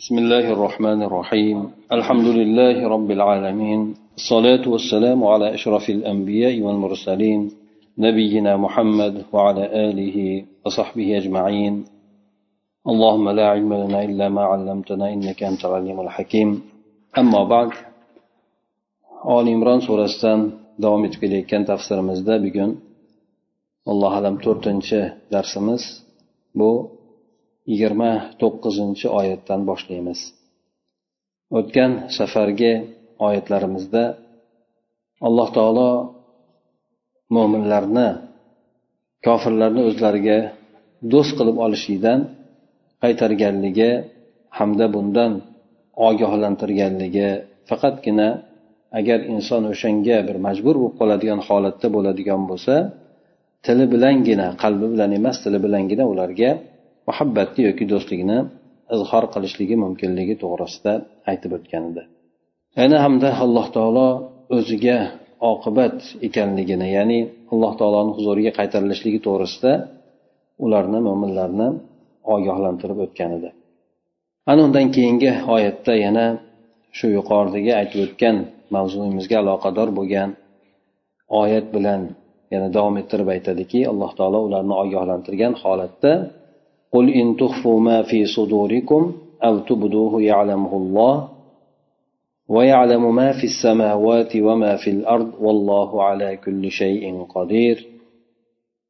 بسم الله الرحمن الرحيم. الحمد لله رب العالمين. الصلاة والسلام على أشرف الأنبياء والمرسلين. نبينا محمد وعلى آله وصحبه أجمعين. اللهم لا علم لنا إلا ما علمتنا إنك أنت العليم الحكيم. أما بعد آل عمران سورة davom etib kelayotgan tafsirimizda bugun alloh alam to'rtinchi darsimiz bu yigirma to'qqizinchi oyatdan boshlaymiz. O'tgan safargi oyatlarimizda alloh taolo mo'minlarni kofirlarni o'zlariga do'st qilib olishlikdan qaytarganligi hamda bundan ogohlantirganligi faqatgina agar inson o'shanga bir majbur bo'lib qoladigan holatda bo'ladigan bo'lsa tili bilangina qalbi bilan emas tili bilangina ularga muhabbatni yoki do'stlikni izhor qilishligi mumkinligi to'g'risida aytib o'tgan edi. Yana hamda alloh taolo o'ziga oqibat ekanligini ya'ni alloh taoloni huzuriga qaytarilishligi to'g'risida ularni mo'minlarni ogohlantirib o'tgan edi. Ana undan keyingi oyatda yana shu yuqoridagi aytib o'tgan mavzuyimizga aloqador bo'lgan oyat bilan yana davom ettirib aytadiki alloh taolo ularni ogohlantirgan holatda قل إن تخفوا ما في صدوركم أو تبدوه يعلمه الله ويعلم ما في السماوات وما في الأرض والله على كل شيء قدير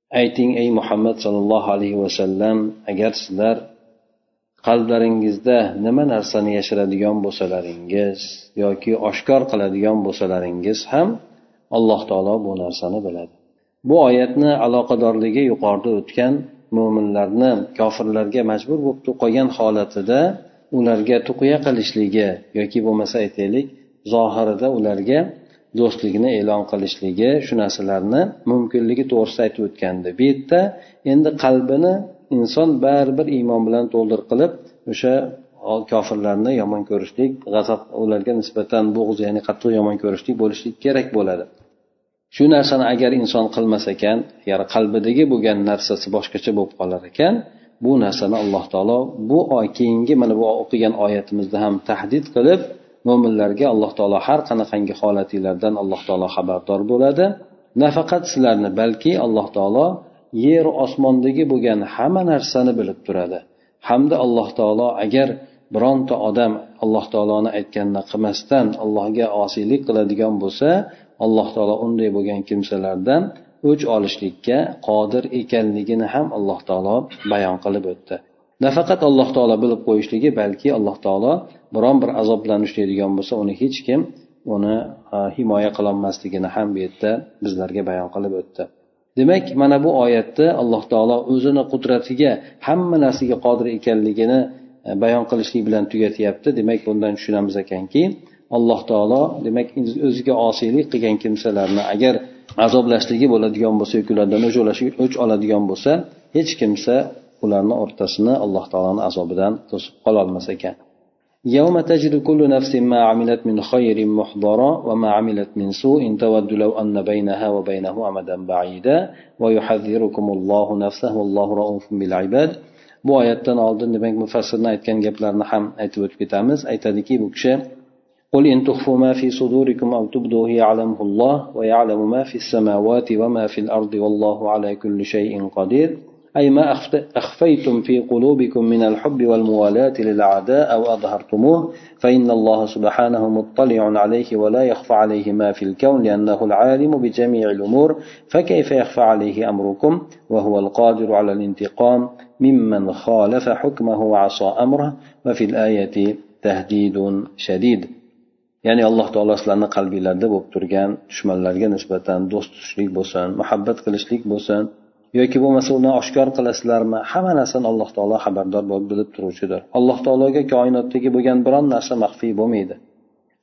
ayting ey muhammad sollallohu alayhi vasallam agar sizlar qalblaringizda nima narsani yashiradigan bo'lsalaringiz yoki oshkor qiladigan bo'lsalaringiz ham alloh taolo bu narsani biladi bu oyatni aloqadorligi yuqorida o'tgan mo'minlarni kofirlarga majbur bo'lib qolgan holatida ularga tuqya qilishligi yoki bo'lmasa aytaylik zohirida ularga do'stligini e'lon qilishligi shu narsalarni mumkinligi to'g'risida aytib o'tgandi. Bu yerda endi qalbini inson baribir iymon bilan to'ldir qilib o'sha kofirlarni yomon ko'rishlik g'azab ularga nisbatan bo'g'iz ya'ni qattiq yomon ko'rishlik bo'lishlik kerak bo'ladi. Shu narsani agar inson qilmas ekan ya'ni qalbidagi bo'lgan narsasi boshqacha bo'lib qolar ekan bu narsani alloh taolo bu oy keyingi mana bu o'qigan oyatimizda ham tahdid qilib mo'minlarga alloh taolo har qanaqangi holatinglardan alloh taolo xabardor bo'ladi. Nafaqat sizlarni balki alloh taolo yer osmondagi bo'lgan hamma narsani bilib turadi. Hamda alloh taolo agar bironta odam alloh taoloni aytganini qilmasdan allohga osiylik qiladigan bo'lsa alloh taolo unday bo'lgan kimsalardan o'ch olishlikka qodir ekanligini ham alloh taolo bayon qilib o'tdi. Nafaqat alloh taolo bilib qo'yishligi balki alloh taolo biron bir azob bilan ushlaydigan bo'lsa uni hech kim uni himoya qilolmasligini ham bu yerda bizlarga bayon qilib o'tdi. Demak mana bu oyatda alloh taolo o'zini qudratiga hamma narsaga qodir ekanligini e, bayon qilishlik bilan tugatyapti. Demak bundan tushunamiz ekanki alloh taolo demak o'ziga osiylik qilgan kimsalarni agar azoblashligi bo'ladigan bo'lsa yoki ulardan o'ch oladigan bo'lsa hech kimsa ularni o'rtasini alloh taoloni azobidan to'sib qololmas ekan يوم تجد كل نفس ما عملت من خير محضرا وما عملت من سوء تود لو أن بينها وبينه أمدا بعيدا ويحذركم الله نفسه والله رؤوف بالعباد bu oyatdan oldin demak mufassirni aytgan gaplarni ham aytib o'tib ketamiz aytadiki bu kishi قل إن تخفوا ما في صدوركم أو تبدوه يعلمه الله ويعلم ما في السماوات وما في الأرض والله على كل شيء قدير. أي ما أخفيتم في قلوبكم من الحب والموالاة للأعداء أو أظهرتموه فإن الله سبحانه مطلع عليه ولا يخفى عليه ما في الكون لأنه العالم بجميع الأمور فكيف يخفى عليه أمركم وهو القادر على الانتقام ممن خالف حكمه وعصى أمره وفي الآية تهديد شديد. Ya'ni alloh taolo sizlarni qalbinglarda bo'lib turgan dushmanlarga nisbatan do'st tutishlik bo'lsin muhabbat qilishlik bo'lsin yoki bo'lmasa uni oshkor qilasizlarmi? Hamma narsani alloh taolo xabardor bo'lib bilib turuvchidir. Alloh taologa koinotdagi bo'lgan biron narsa maxfiy bo'lmaydi.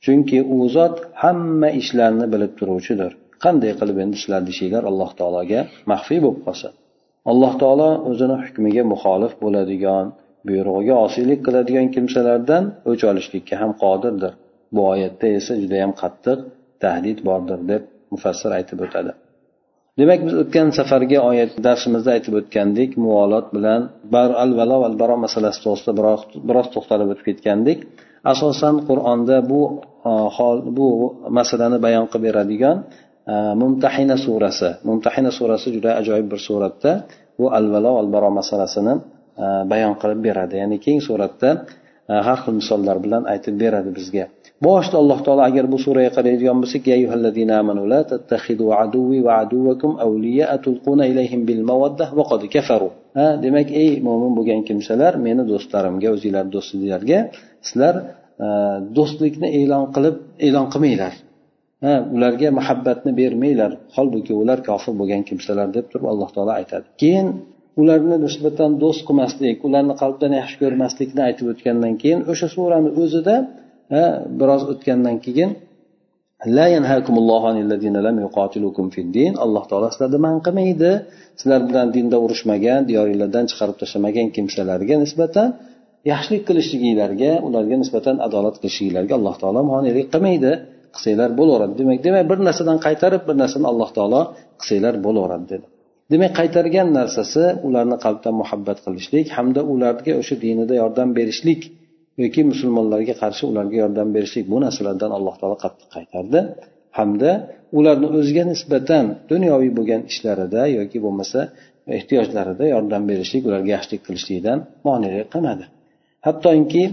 Chunki u zot hamma ishlarni bilib turuvchidir. Qanday qilib endi sizlarni ishinglar alloh taologa maxfiy bo'lib qolsa. Alloh taolo o'zini hukmiga muxolif bo'ladigan buyrug'iga osiylik qiladigan kimsalardan o'ch olishlikka ham qodirdir. Bu oyatda esa judayam qattiq tahdid bordir deb mufassir aytib o'tadi. Demak biz o'tgan safargi oyat darsimizda aytib o'tgandik muvolot bilan bar al valo val baro masalasi to'g'risida biroz to'xtalib o'tib ketgandik. Asosan qur'onda bu e, hol bu masalani bayon qilib beradigan e, mumtahina surasi mumtahina surasi juda ajoyib bir suratda bu al valo al baro masalasini e, bayon qilib beradi. Ya'ni keng suratda har xil misollar bilan aytib beradi bizga. Boshida alloh taolo agar bu suraga qaraydigan bo'lsak demak ey mo'min bo'lgan kimsalar meni do'stlarimga o'zinglar do'stinglarga sizlar e, do'stlikni e'lon qilib e'lon qilmanglar. Ha ularga muhabbatni bermanglar. Holbuki ular kofir bo'lgan kimsalar deb turib alloh taolo aytadi. Keyin ularni nisbatan do'st qilmaslik ularni qalbdan yaxshi ko'rmaslikni aytib o'tgandan keyin o'sha surani o'zida biroz o'tgandan keyin alloh taolo sizlarni man qilmaydi. Sizlar bilan dinda urushmagan diyoringlardan chiqarib tashlamagan kimsalarga nisbatan yaxshilik qilishliginglarga ularga nisbatan adolat qilishliginglarga alloh taolo monelik qilmaydi. Qilsanglar bo'laveradi. Demak demak bir narsadan qaytarib bir narsani alloh taolo qilsanglar bo'laveradi dedi. Demak qaytargan narsasi ularni qalbdan muhabbat qilishlik hamda ularga o'sha dinida yordam berishlik yoki musulmonlarga qarshi ularga yordam berishlik bu narsalardan alloh taolo qattiq qaytardi. Hamda ularni o'ziga nisbatan dunyoviy bo'lgan ishlarida yoki bo'lmasa ehtiyojlarida yordam berishlik ularga yaxshilik qilishlikdan monelik qilmadi hattoki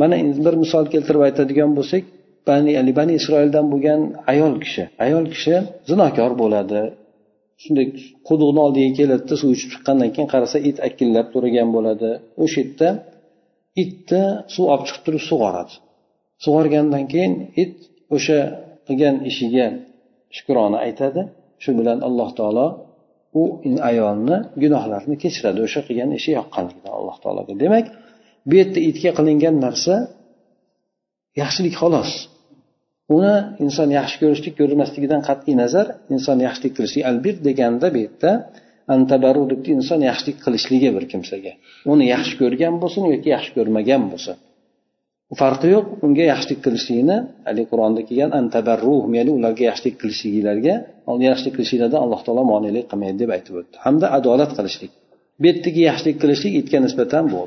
mana bir misol keltirib aytadigan bo'lsak bani bani isroildan bo'lgan ayol kishi. Ayol kishi zinokor bo'ladi. Shunday quduqni oldiga keladida suv ichib chiqqandan keyin qarasa it akillab turgan bo'ladi. O'sha yerda itni suv olib chiqib turib sug'oradi sug'organdan keyin it o'sha qilgan ishiga shukrona aytadi. Shu bilan alloh taolo u ayolni gunohlarini kechiradi. O'sha qilgan ishi yoqqanligidan alloh taologa. Demak bu yerda itga qilingan narsa yaxshilik xolos. Uni inson yaxshi ko'rishlik ko'rmasligidan qat'iy nazar inson yaxshilik qilishlik. Albir deganda bu yerda antabaru debdi inson yaxshilik qilishligi bir kimsaga. Uni yaxshi ko'rgan bo'lsin yoki yaxshi ko'rmagan bo'lsin. Farqi yo'q unga yaxshilik qilishlikni haligi qur'onda kelgan antabarruh ya'ni ularga yaxshilik qilishligilarga yaxshilik qilishinglarda alloh taolo monelik qilmaydi deb aytib o'tdi. Hamda adolat qilishlik. Bu yerdagi yaxshilik qilishlik itga nisbatan bu.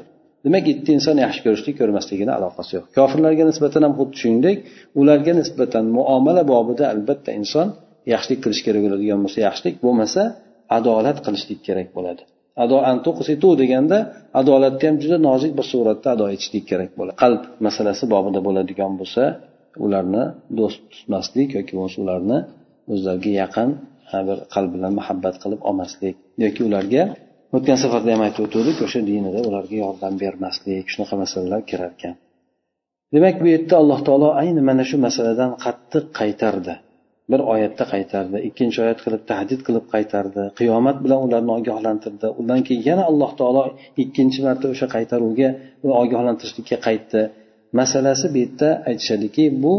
Demak itni inson yaxshi ko'rishlik ko'rmasligini aloqasi yo'q. Kofirlarga nisbatan ham xuddi shuningdek ularga nisbatan muomala bobida albatta inson yaxshilik qilish kerak bo'ladigan bo'lsa yaxshilik bo'lmasa adolat qilishlik kerak bo'ladi. Deganda adolatni ham juda nozik bir suratda ado etishlik kerak bo'ladi. Qalb masalasi bobida bo'ladigan bo'lsa ularni do'st tutmaslik yoki bo'lmasa ularni o'zlariga yaqin bir qalb bilan muhabbat qilib olmaslik yoki ularga o'tgan safarda ham aytib o'tgandik o'sha dinida ularga yordam bermaslik shunaqa masalalar kirar ekan demak bu yerda alloh taolo ayni mana shu masaladan qattiq qaytardi. Bir oyatda qaytardi ikkinchi oyat qilib tahdid qilib qaytardi qiyomat bilan ularni ogohlantirdi. Undan keyin yana alloh taolo ikkinchi marta o'sha qaytaruvga ogohlantirishlikka qaytdi. Masalasi bu yerda aytishadiki bu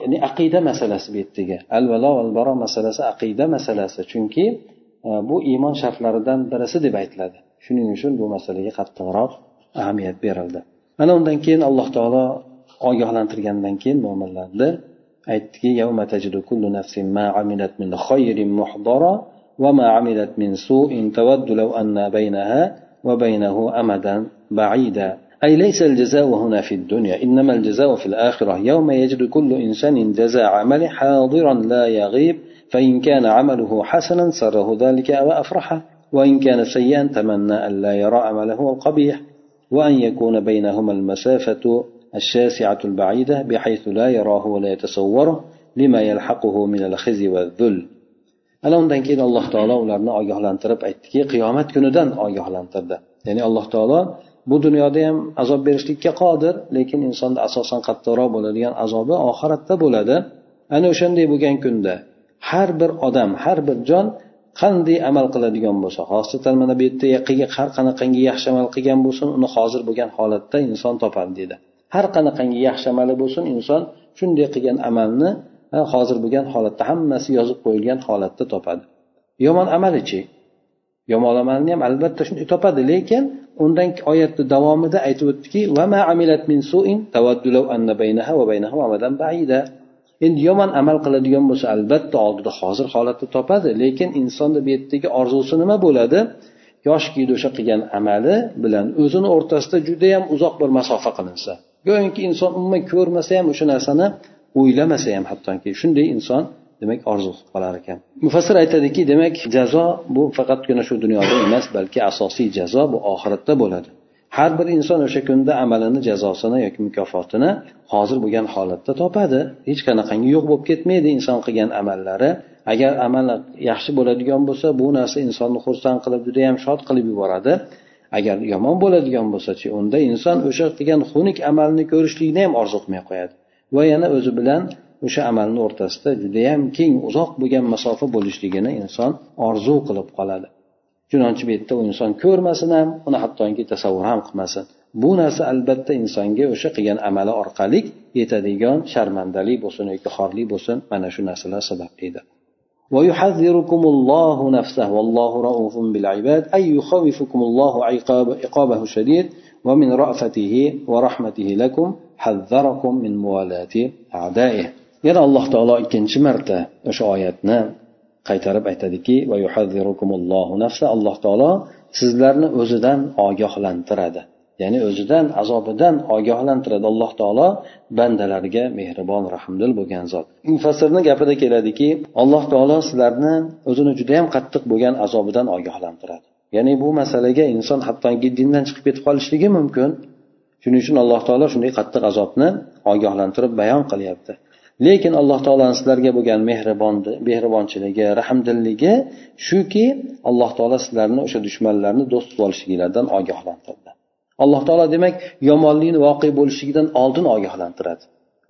ya'ni aqida masalasi bu yerdagi al valo baro masalasi aqida masalasi. Chunki e, bu iymon shartlaridan birisi deb aytiladi. Shuning uchun bu masalaga qattiqroq ahamiyat berildi. Mana undan keyin alloh taolo ogohlantirgandan keyin mo'minlarni aytdiki يوم تجد كل نفس ما عملت من خير محضرا وما عملت من سوء تود لو أن بينها وبينه أمدا بعيدا. أي ليس الجزاء هنا في الدنيا إنما الجزاء في الآخرة. يوم يجد كل إنسان جزاء عمله حاضرا لا يغيب فإن كان عمله حسنا سره ذلك وأفرحه وإن كان سيئا تمنى أن لا يرى عمله القبيح. وأن يكون بينهما المسافة الشاسعة البعيدة بحيث لا يراه ولا يتصوره لما يلحقه من الخزي والذل ana undan keyin alloh taolo ularni ogohlantirib aytdiki qiyomat kunidan ogohlantirdi ya'ni alloh taolo bu dunyoda ham azob berishlikka qodir lekin insonda asosan qattiqroq bo'ladigan azobi oxiratda bo'ladi ana o'shanday bo'lgan kunda har bir odam har bir jon qanday amal qiladigan bo'lsa xosatan mana bu yerda har qanaqangi yaxshi amal qilgan bo'lsin uni hozir bo'lgan holatda inson topadi dedi har qanaqangi yaxshi amali bo'lsin inson shunday qilgan amalni hozir bo'lgan holatda hammasi yozib qo'yilgan holatda topadi. Yomon amalichi yomon amalni ham albatta shunday topadi lekin undan oyatni davomida aytib o'tdiki endi yomon amal qiladigan bo'lsa albatta oldida hozir holatda topadi lekin insonni bu yerdagi orzusi nima bo'ladi? Yoshki o'sha qilgan amali bilan o'zini o'rtasida judayam uzoq bir masofa qilinsa. Go'yoki inson umuman ko'rmasa ham o'sha narsani o'ylamasa ham hattoki shunday inson demak orzu qilib qolar ekan. Mufassir aytadiki demak jazo bu faqatgina shu dunyoda emas balki asosiy jazo bu oxiratda bo'ladi. Har bir inson o'sha kunda amalini jazosini yoki mukofotini hozir bo'lgan holatda topadi. Hech qanaqangi yo'q bo'lib ketmaydi inson qilgan amallari. Agar amali yaxshi bo'ladigan bo'lsa bu narsa insonni xursand qilib judayam shod qilib yuboradi. Agar yomon bo'ladigan bo'lsachi unda inson o'sha qilgan xunuk amalni ko'rishlikni ham orzu qilmay qo'yadi. Va yana o'zi bilan o'sha amalni o'rtasida judayam keng uzoq bo'lgan masofa bo'lishligini inson orzu qilib qoladi. Chunonchi bu yerda u inson ko'rmasin ham uni hattoki tasavvur ham qilmasin. Bu narsa albatta insonga o'sha qilgan amali orqali yetadigan sharmandalik bo'lsin yoki xorlik bo'lsin mana shu narsalar sabablidir ويحذركم الله نفسه والله رؤوف بالعباد أي يخوفكم الله عقاب عقابه الشديد ومن رأفته ورحمته لكم حذركم من موالاة أعدائه yana alloh taolo ikkinchi marta o'sha oyatni qaytarib aytadiki alloh taolo sizlarni o'zidan ogohlantiradi Ya'ni o'zidan azobidan ogohlantiradi alloh taolo bandalariga mehribon rahmdil bo'lgan zot. Mufassirni gapida keladiki alloh taolo sizlarni o'zini judayam qattiq bo'lgan azobidan ogohlantiradi. Ya'ni bu masalaga inson hattoki dindan chiqib ketib qolishligi mumkin. Shuning uchun alloh taolo shunday qattiq azobni ogohlantirib bayon qilyapti. Lekin alloh taoloni sizlarga bo'lgan mehribon mehribonchiligi rahmdilligi shuki alloh taolo sizlarni o'sha dushmanlarni do'st qilib olishligilardan ogohlantirdi. Alloh taolo demak yomonlikni voqe bo'lishligidan oldin ogohlantiradi.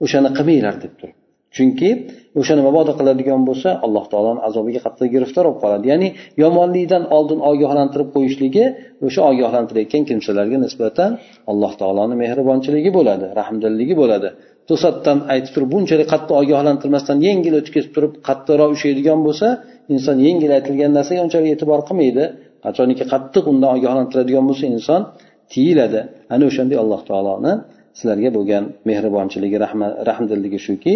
O'shani qilmanglar deb turib. Chunki o'shani mabodo qiladigan bo'lsa alloh taoloni azobiga qattiq giriftor bo'lib qoladi. Ya'ni yomonlikdan oldin ogohlantirib qo'yishligi o'sha ogohlantirayotgan kimsalarga nisbatan alloh taoloni mehribonchiligi bo'ladi rahmdilligi bo'ladi. To'satdan aytib turib bunchalik qattiq ogohlantirmasdan yengil o'tib ketib turib qattiqroq ushlaydigan bo'lsa inson yengil aytilgan narsaga unchalik e'tibor qilmaydi. Qachoniki qattiq undan ogohlantiradigan bo'lsa inson tiyiladi ana o'shanday alloh taoloni sizlarga bo'lgan mehribonchiligi rahmdilligi shuki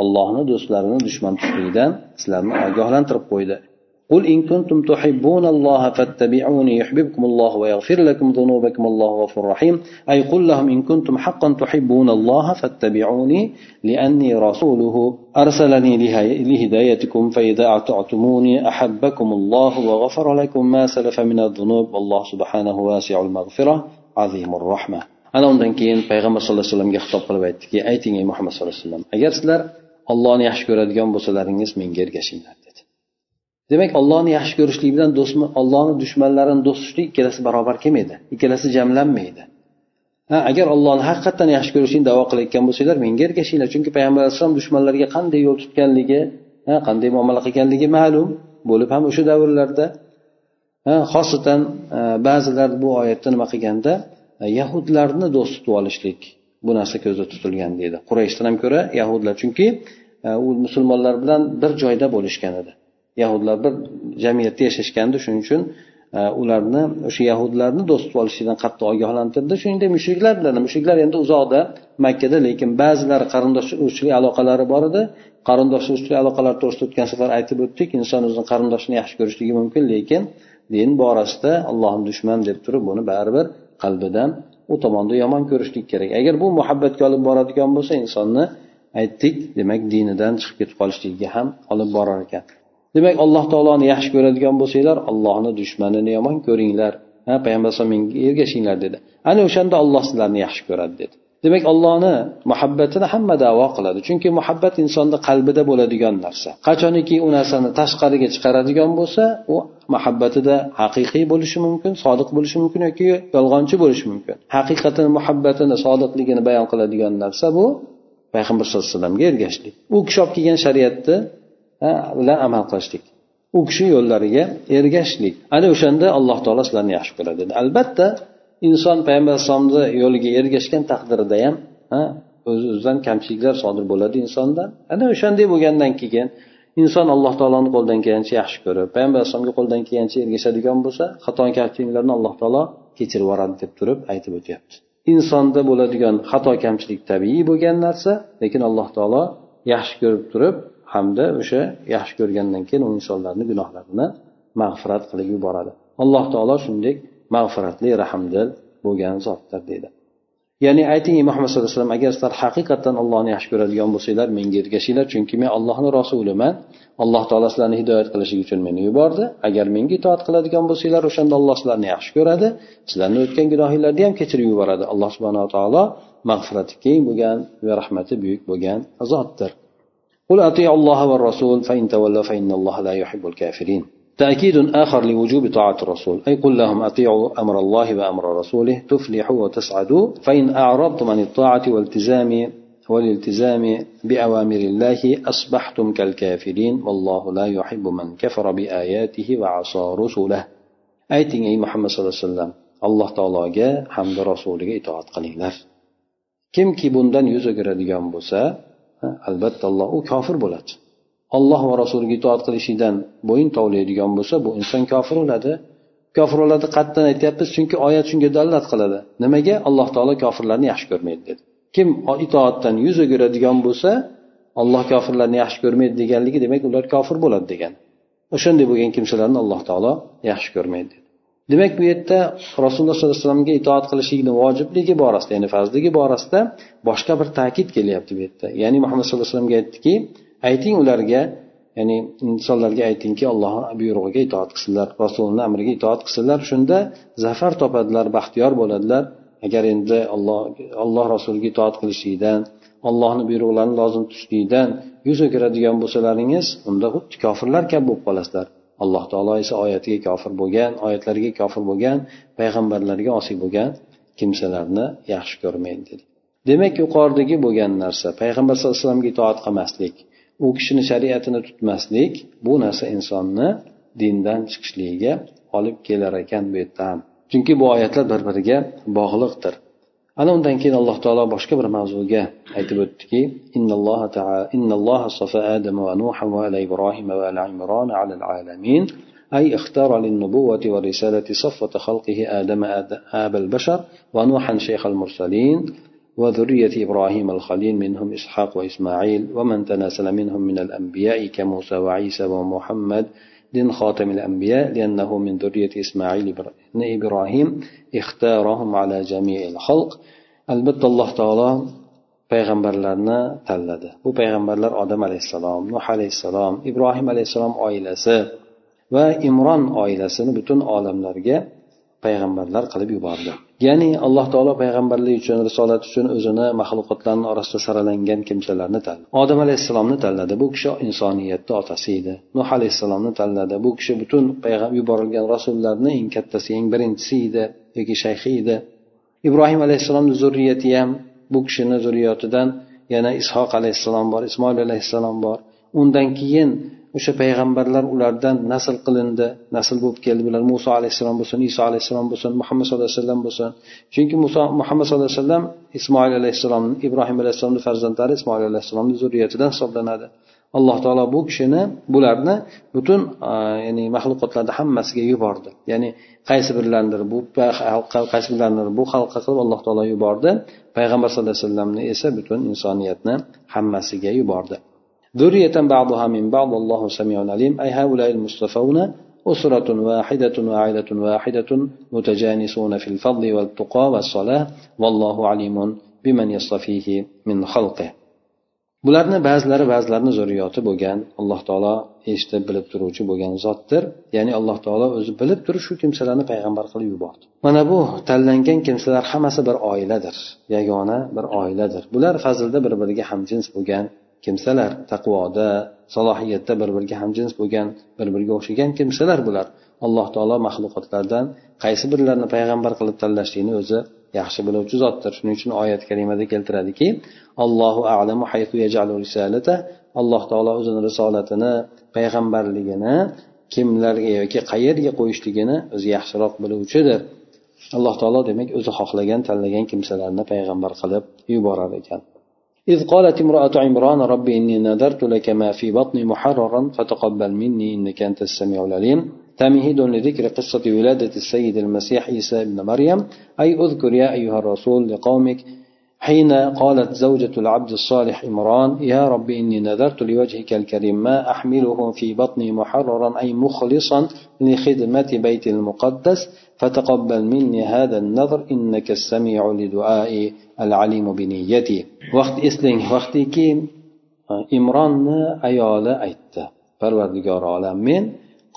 ollohni do'stlarini dushman tutishligidan sizlarni ogohlantirib qo'ydi. قل إن كنتم تحبون الله فاتبعوني يحببكم الله ويغفر لكم ذنوبكم الله غفور رحيم. أي قل لهم إن كنتم حقا تحبون الله فاتبعوني لأني رسوله. أرسلني لهدايتكم فإذا أطعتموني أحبكم الله وغفر لكم ما سلف من الذنوب والله سبحانه واسع المغفرة. عظيم الرحمة. ana undan keyin payg'ambar sallallohu alayhi vasallamga xitob qilib aytdiki ayting ey muhammad sallallohu alayhi vasallam agar sizlar ollohni yaxshi ko'radigan bo'lsalaringiz menga ergashinglar. Demak ollohni yaxshi ko'rishlik bilan ollohni dushmanlarini do'st tutishlik ikkalasi barobar kelmaydi ikkalasi jamlanmaydi. Ha agar ollohni haqiqatdan yaxshi ko'rishlikni davo qilayotgan bo'lsanglar menga ergashinglar. Chunki payg'ambar alayhissalom dushmanlarga qanday yo'l tutganligi qanday muomala qilganligi ma'lum bo'lib ham o'sha davrlarda. Xosatan e, ba'zilar bu oyatda nima qilganda e, yahudlarni do'st tutib olishlik bu narsa ko'zda tutilgan deydi. Qurayshdan ham ko'ra yahudlar. Chunki e, u musulmonlar bilan bir joyda bo'lishgan edi. Yahudlar bir jamiyatda yashashgandi shuning uchun e, ularni o'sha yahudlarni do'st tutib olishlikdan qattiq ogohlantirdi. Shuningdek mushriklar bilan mushriklar endi uzoqda makkada lekin ba'zilari qarindosh urug'chilik aloqalari bor edi. Qarindosh urug'chilik aloqalari to'g'risida o'tgan safar aytib o'tdik inson o'zini qarindoshini yaxshi ko'rishligi mumkin lekin din borasida allohni dushman deb turib buni baribir qalbidan u tomonda yomon ko'rishlik kerak. Agar bu muhabbatga olib boradigan bo'lsa insonni aytdik demak dinidan chiqib ketib qolishligiga ham olib borar ekan. Demak alloh taoloni yaxshi ko'radigan bo'lsanglar allohni dushmanini yomon ko'ringlar. Ha payg'ambar alayhisalom menga ergashinglar dedi. Ana o'shanda olloh sizlarni yaxshi ko'radi dedi. Demak ollohni muhabbatini hamma davo qiladi. Chunki muhabbat insonni qalbida bo'ladigan narsa. Qachoniki u narsani tashqariga chiqaradigan bo'lsa u muhabbatida haqiqiy bo'lishi mumkin sodiq bo'lishi mumkin yoki yolg'onchi bo'lishi mumkin. Haqiqatini muhabbatini sodiqligini bayon qiladigan narsa bu payg'ambar sallallohu alayhi vasallamga ergashishlik u kishi olib kelgan shariatni bilan amal qilishlik. U kishi yo'llariga ergashishlik. Ana o'shanda alloh taolo sizlarni yaxshi ko'radi. Albatta inson payg'ambar alayhisalomni yo'liga ergashgan taqdirida ham o'z o'zidan kamchiliklar sodir bo'ladi insonda. Ana o'shanday bo'lgandan keyin inson alloh taoloni qo'ldan kelgancha yaxshi ko'rib payg'ambar alayhisalomga qo'ldan kelgancha ergashadigan bo'lsa xato kamchiliklarni alloh taolo kechirib yuboradi deb turib aytib o'tyapti. Insonda bo'ladigan xato kamchilik tabiiy bo'lgan narsa lekin alloh taolo yaxshi ko'rib turib hamda o'sha yaxshi ko'rgandan keyin u insonlarni gunohlarini mag'firat qilib yuboradi. Alloh taolo shunday mag'firatli rahmdil bo'lgan zotdir deydi. Ya'ni ayting muhammad sallallohu alayhi vasallam agar sizlar haqiqatdan allohni yaxshi ko'radigan bo'lsanglar menga ergashinglar. Chunki men allohni rasuliman. Alloh taolo sizlarni hidoyat qilishlik uchun meni yubordi. Agar menga itoat qiladigan bo'lsanglar o'shanda alloh sizlarni yaxshi ko'radi. Sizlarni o'tgan gunohinglarni ham kechirib yuboradi. Alloh subhanava taolo mag'firati keng bo'lgan va rahmati buyuk bo'lgan zotdir. قل أطيعوا الله والرسول فإن تولوا فإن الله لا يحب الكافرين. تأكيد آخر لوجوب طاعة الرسول. أي قل لهم أطيعوا أمر الله وأمر رسوله تفلحوا وتسعدوا فإن أعرضتم عن الطاعة والالتزام والالتزام بأوامر الله أصبحتم كالكافرين. والله لا يحب من كفر بآياته وعصى رسله. ayting ey muhammad sallallohu alayhi vasallam alloh taologa hamda rasuliga itoat qilinglar kimki bundan yuz o'giradigan bo'lsa albatta alloh u kofir bo'ladi. Alloh va rasuliga itoat qilishidan bo'yin tovlaydigan bo'lsa bu inson kofir bo'ladi. Kofir bo'ladi qatdan aytyapmiz chunki oyat shunga dalolat qiladi. Nimaga? Alloh taolo kofirlarni yaxshi ko'rmaydi dedi. Kim itoatdan yuz o'giradigan bo'lsa alloh kofirlarni yaxshi ko'rmaydi deganligi demak ular kofir bo'ladi degan. O'shanday bo'lgan kimsalarni alloh taolo yaxshi ko'rmaydi demak bu yerda rasululloh sollallohu alayhi vasallamga itoat qilishlikni vojibligi borasida ya'ni farzligi borasida boshqa bir ta'kid kelyapti bu yerda. Ya'ni muhammad sallallohu alayhi vasallamga aytdiki ayting ularga ya'ni insonlarga aytingki alloh buyrug'iga itoat qilsinlar rasulini amriga itoat qilsinlar. Shunda zafar topadilar baxtiyor bo'ladilar. Agar endi alloh alloh rasuliga itoat qilishlikdan allohni buyruqlarini lozim tutishlikdan yuz o'giradigan bo'lsalaringiz unda xuddi kofirlar kabi bo'lib qolasizlar. Alloh taolo esa oyatiga kofir bo'lgan oyatlariga kofir bo'lgan payg'ambarlarga osiy bo'lgan kimsalarni yaxshi ko'rmaydi dedi. Demak yuqoridagi bo'lgan narsa payg'ambar sallallohu alayhi vasallamga itoat qilmaslik u kishini shariatini tutmaslik bu narsa insonni dindan chiqishligiga olib kelar ekan bu yerda ham chunki bu oyatlar bir biriga bog'liqdir. Ana undan keyin alloh taolo boshqa bir mavzuga aytib o'tdiki innalloha safa adam va nuha va ala ibrohim va ala imron ala أي اختار للنبوة والرسالة صفة خلقه آدم آب البشر ونوحا شيخ المرسلين وذرية إبراهيم الخليل منهم إسحاق وإسماعيل ومن تناسل منهم من الأنبياء كموسى وعيسى ومحمد دين خاتم الأنبياء لأنه من ذرية إسماعيل بن إبراهيم اختارهم على جميع الخلق البت الله تعالى payg'ambarlarni tanladi bu payg'ambarlar odam alayhissalom nuh alayhissalom ibrohim alayhissalom oilasi va imron oilasini butun olamlarga payg'ambarlar qilib yubordi Ya'ni alloh taolo payg'ambarlik uchun risolat uchun o'zini maxluqotlarni orasida saralangan kimsalarni tanladi. Odam alayhissalomni tanladi. Bu kishi insoniyatni otasi edi. Nuh alayhissalomni tanladi. Bu kishi butun yuborilgan rasullarni eng kattasi eng birinchisi edi yoki shayxi edi. Ibrohim alayhissalomni zurriyati ham bu kishini zurriyotidan yana ishoq alayhissalom bor ismoil alayhissalom bor. Undan keyin o'sha payg'ambarlar ulardan nasl qilindi nasl bo'lib keldi bular. Muso alayhissalom bo'lsin iso alayhissalom bo'lsin muhammad sallallohu alayhi vasallam bo'lsin. Chunki muso muhammad sallallohu alayhi vasallam ismoil alayhissalom ibrohim alayhissalomni farzandlari ismoil alayhissalomni zurriyatidan hisoblanadi. Alloh taolo bu kishini bularni butun ya'ni maxluqotlarni hammasiga yubordi. Ya'ni qaysi birlaridir bu qaysi birlaridir bu xalqqa qilib alloh taolo yubordi. Payg'ambar sallallohu alayhi vasallamni esa butun insoniyatni hammasiga yubordi. ذرية بعضها من بعض والله سميع عليم أي هؤلاء المصطفون أسرة واحدة وعائلة واحدة متجانسون في الفضل والتقى والصلاة والله عليم بمن يصطفيه من خلقه bularni ba'zilari ba'zilarini zurriyoti bo'lgan alloh taolo eshitib bilib turuvchi bo'lgan zotdir ya'ni alloh taolo o'zi bilib turib shu kimsalarni payg'ambar qilib yubordi mana bu tanlangan kimsalar hammasi bir oiladir yagona bir oiladir bular fazilda bir biriga hamjins bo'lgan kimsalar taqvoda salohiyatda bir biriga hamjins bo'lgan bir biriga o'xshagan kimsalar bular. Alloh taolo maxluqotlardan qaysi birlarini payg'ambar qilib tanlashlikni o'zi yaxshi biluvchi zotdir. Shuning uchun oyat karimada keltiradiki allohu alamu haytu yajalu risalata alloh taolo o'zini risolatini payg'ambarligini kimlarga yoki qayerga qo'yishligini o'zi yaxshiroq biluvchidir. Alloh taolo demak o'zi xohlagan tanlagan kimsalarni payg'ambar qilib yuborar ekan. إذ قالت امرأة عمران رب إني نذرت لك ما في بطني محررا فتقبل مني إنك أنت السميع العليم. تمهيد لذكر قصة ولادة السيد المسيح عيسى ابن مريم. أي أذكر يا أيها الرسول لقومك حين قالت زوجة العبد الصالح عمران يا رب إني نذرت لوجهك الكريم ما أحمله في بطني محررا أي مخلصا لخدمة بيت المقدس. فتقبل مني هذا النذر إنك السميع لدعائي. alimu bi vaqt eslang vaqtiki e, imronni ayoli aytdi. Parvardigori olam men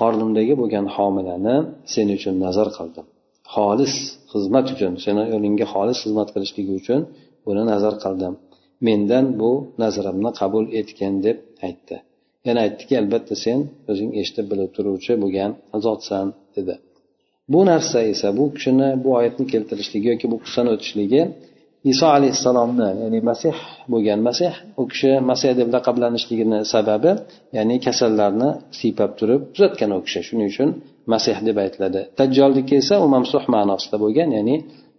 qornimdagi bo'lgan homilani sen uchun nazar qildim. Xolis xizmat uchun seni yo'lingga xolis xizmat qilishligi uchun buni nazar qildim. Mendan bu nazarimni qabul etgin deb aytdi. Yana aytdiki albatta sen o'zing eshitib bilib turuvchi bo'lgan zotsan dedi. Bu narsa esa bu kishini bu oyatni keltirishligi yoki bu qissani o'tishligi iso alayhissalomni ya'ni masih bo'lgan masih u kishi masih deb laqablanishligini sababi ya'ni kasallarni siypab turib tuzatgan u kishi. Shuning uchun masih deb aytiladi. Tajjoldiki esa u mamsuh ma'nosida bo'lgan ya'ni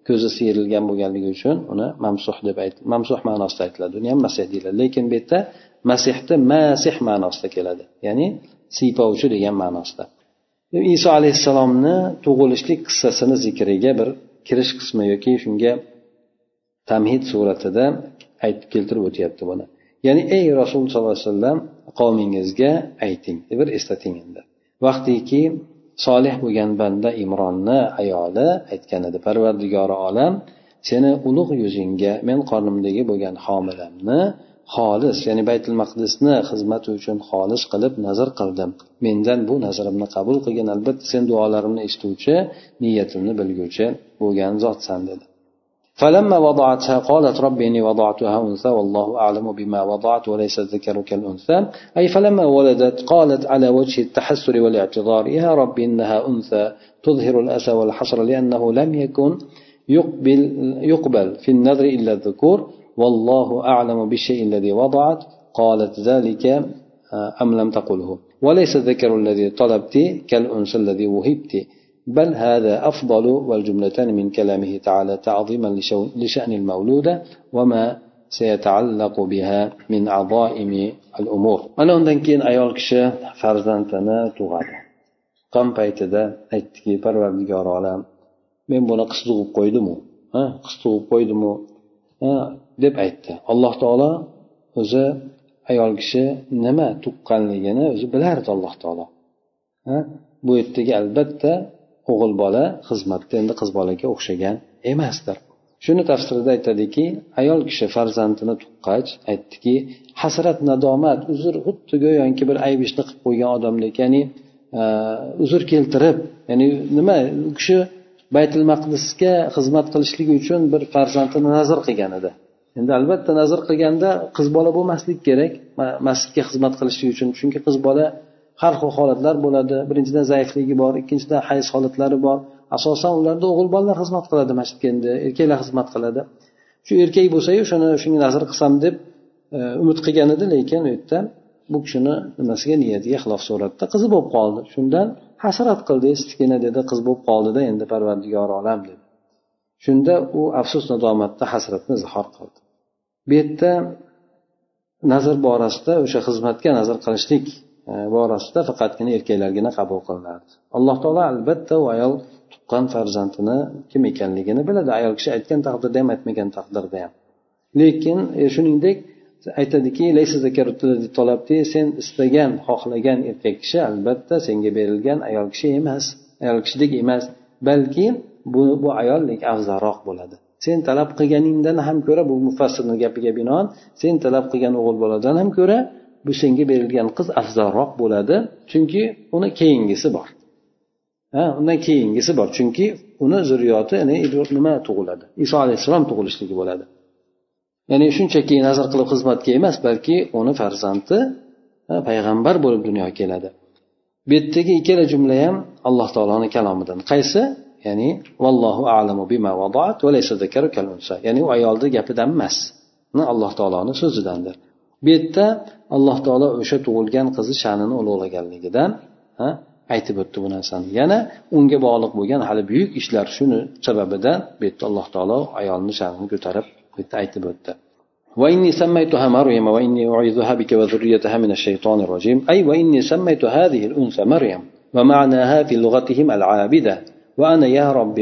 ko'zi siyrilgan bo'lganligi uchun uni mamsuh deb ayt mamsuh ma'nosida aytiladi. Uni ham masih deyiladi. Lekin bu yerda masihni masih ma'nosida keladi ya'ni siypovchi degan ma'nosida. Iso alayhissalomni tug'ilishlik qissasini zikriga bir kirish qismi yoki shunga tamhid suratida aytib keltirib o'tyapti buni. Ya'ni ey rasululloh sollallohu alayhi vasallam qavmingizga ayting bir eslating endi. Vaqtiki solih bo'lgan banda imronni ayoli aytgan edi parvardigori olam seni ulug' yuzingga men qornimdagi bo'lgan homilamni xolis ya'ni baytul maqdisni xizmati uchun xolis qilib nazr qildim. Mendan bu nazrimni qabul qilgin albatta sen duolarimni eshituvchi niyatimni bilguvchi bo'lgan zotsan dedi. فلما وضعتها قالت رب إني وضعتها أنثى والله أعلم بما وضعت وليس الذكر كالأنثى أي فلما ولدت قالت على وجه التحسر والاعتذار يا رب إنها أنثى تظهر الأسى والحسر لأنه لم يكن يقبل, يقبل في النذر إلا الذكور والله أعلم بالشيء الذي وضعت. قالت ذلك أم لم تقله؟ وليس الذكر الذي طلبت كالأنثى الذي وهبت. بل هذا أفضل والجملتان من كلامه تعالى تعظيما لشأن المولودة وما سيتعلق بها من عظائم الأمور أنا undan keyin ayol kishi farzandini tug'adi qon paytida aytdiki parvardigor olam men buni qiz tug'ib qo'ydimu qiz tug'ib qo'ydimu deb aytdi alloh taolo o'zi ayol kishi nima tuqqanligini o'zi bilardi alloh taolo bu yerdagi albatta o'g'il bola xizmatda endi qiz bolaga o'xshagan emasdir. Shuni tafsirida aytadiki ayol kishi farzandini tuqqach aytdiki hasrat nadomat uzr xuddi go'yoki bir ayb ishni qilib qo'ygan odamdek ya'ni e, uzr keltirib ya'ni nima u kishi baytul maqdisga xizmat qilishligi uchun bir farzandini nazr qilgan edi. Endi albatta nazr qilganda qiz bola bo'lmaslik kerak masjidga xizmat qilishlik uchun chunki qiz bola har xil holatlar bo'ladi. Birinchidan zaifligi bor ikkinchidan hayz holatlari bor. Asosan ularda o'g'il bolalar xizmat qiladi masjidga endi erkaklar xizmat qiladi. Shu erkak bo'lsayu shuni shunga nazr qilsam deb e, umid qilgan edi lekin u yerda bu kishini nimasiga niyatiga xilof suratda qizi bo'lib qoldi. Shundan hasrat qildi eskigina dedi qiz bo'lib qoldida endi parvardigor olam dedi. Shunda u afsus nadomatda hasratni izhor qildi. Bu yerda nazr borasida o'sha xizmatga nazr qilishlik E, borasida faqatgina erkaklargina qabul qilinardi. Alloh taolo albatta u ayol tuqqan farzandini kim ekanligini biladi. Ayol kishi aytgan taqdirda ham aytmagan taqdirda ham. Lekin e, shuningdek aytadiki sen istagan xohlagan erkak kishi albatta senga berilgan ayol kishi emas ayol kishidek emas. Balki bu bu ayol afzalroq bo'ladi. Sen talab qilganingdan ham ko'ra bu mufassirni gapiga binoan sen talab qilgan o'g'il boladan ham ko'ra bu senga berilgan qiz afzalroq bo'ladi chunki uni keyingisi bor. Ha undan keyingisi bor chunki uni zurriyoti nima tug'iladi iso alayhissalom tug'ilishligi bo'ladi. Ya'ni shunchaki nazr qilib xizmatga emas balki uni farzandi payg'ambar bo'lib dunyoga keladi. Bu yerdagi ikkala jumla ham alloh taoloni kalomidan. Qaysi? Ya'ni vallohu alamu bima va laysa ya'ni u ayolni gapidan emas. Alloh taoloni so'zidandir. bu yerda alloh taolo o'sha tug'ilgan qizi sha'nini ulug'laganligidan aytib o'tdi bu narsani yana unga bog'liq bo'lgan hali buyuk ishlar shuni sababidan bu yerda alloh taolo ayolni sha'nini ko'tarib bu yerda aytib o'tdi وإني سميتها مريم وإني أعيذها بك وذريتها من الشيطان الرجيم أي وإني سميت هذه الأنثى مريم ومعناها في لغتهم العابدة وأنا يا رب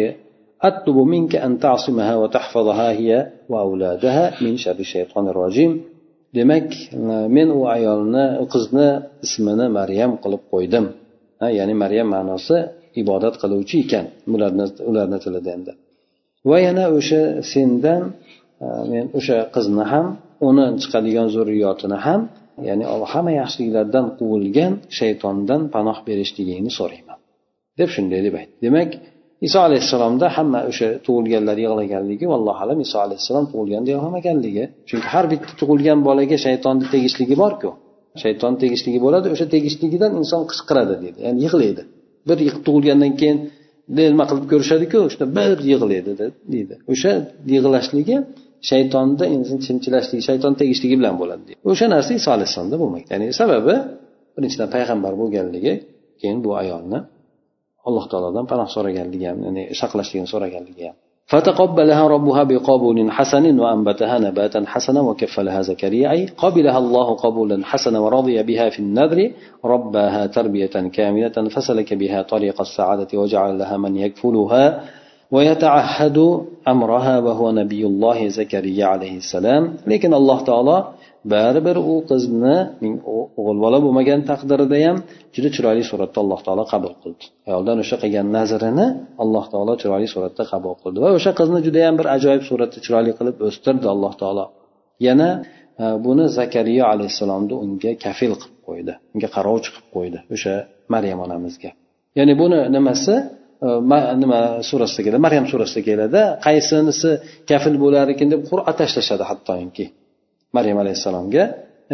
أطلب منك أن تعصمها وتحفظها هي وأولادها من شر الشيطان الرجيم demak men u ayolni u qizni ismini maryam qilib qo'ydim. Ha ya'ni maryam ma'nosi ibodat qiluvchi ekan ularni ularni tilida endi. Va yana o'sha sendan e, men o'sha qizni ham uni chiqadigan zurriyotini ham ya'ni hamma yaxshiliklardan quvilgan shaytondan panoh berishligingni so'rayman. Deb shunday deb aytdi. Demak iso alayhissalomda hamma o'sha tug'ilganlar yig'laganligi vallohu alam iso alayhissalom tug'ilganda yig'lamaganligi. Chunki har bitta tug'ilgan bolaga shaytonni tegishligi borku. Shayton tegishligi bo'ladi o'sha tegishligidan inson qichqiradi deydi ya'ni yig'laydi. Bir tug'ilgandan keyin nima qilib ko'rishadiku shunda bir yig'laydi deydi. O'sha yig'lashligi shaytonni chimchilashligi shayton tegishligi bilan bo'ladi deydi. O'sha narsa iso alayhissalomda bo'lmaydi ya'ni sababi birinchidan payg'ambar bo'lganligi keyin bu ayolni alloh taolodan panoh so'raganligi ham ya'ni saqlashligini so'raganligi ham. فتقبلها ربها بقبول حسن وأنبتها نباتا حسنا وكفلها زكريا أي قبلها الله قبولا حسنا ورضي بها في النذر رباها تربية كاملة فسلك بها طريق السعادة وجعل لها من يكفلها ويتعهد أمرها وهو نبي الله زكريا عليه السلام لكن الله تعالى baribir u qizni o'g'il bola bo'lmagan taqdirida ham juda chiroyli suratda alloh taolo qabul qildi. Ayoldan o'sha qilgan nazrini alloh taolo chiroyli suratda qabul qildi. Va o'sha qizni judayam bir ajoyib suratda chiroyli qilib o'stirdi alloh taolo. Yana e, buni zakariya alayhissalomni unga kafil qilib qo'ydi. Unga qarovchi qilib qo'ydi o'sha maryam onamizga. Ya'ni buni nimasi e, nima surasida keladi maryam surasida keladi qaysinisi kafil bo'lar ekan deb qur'a tashlashadi hattoki. Maryam alayhissalomga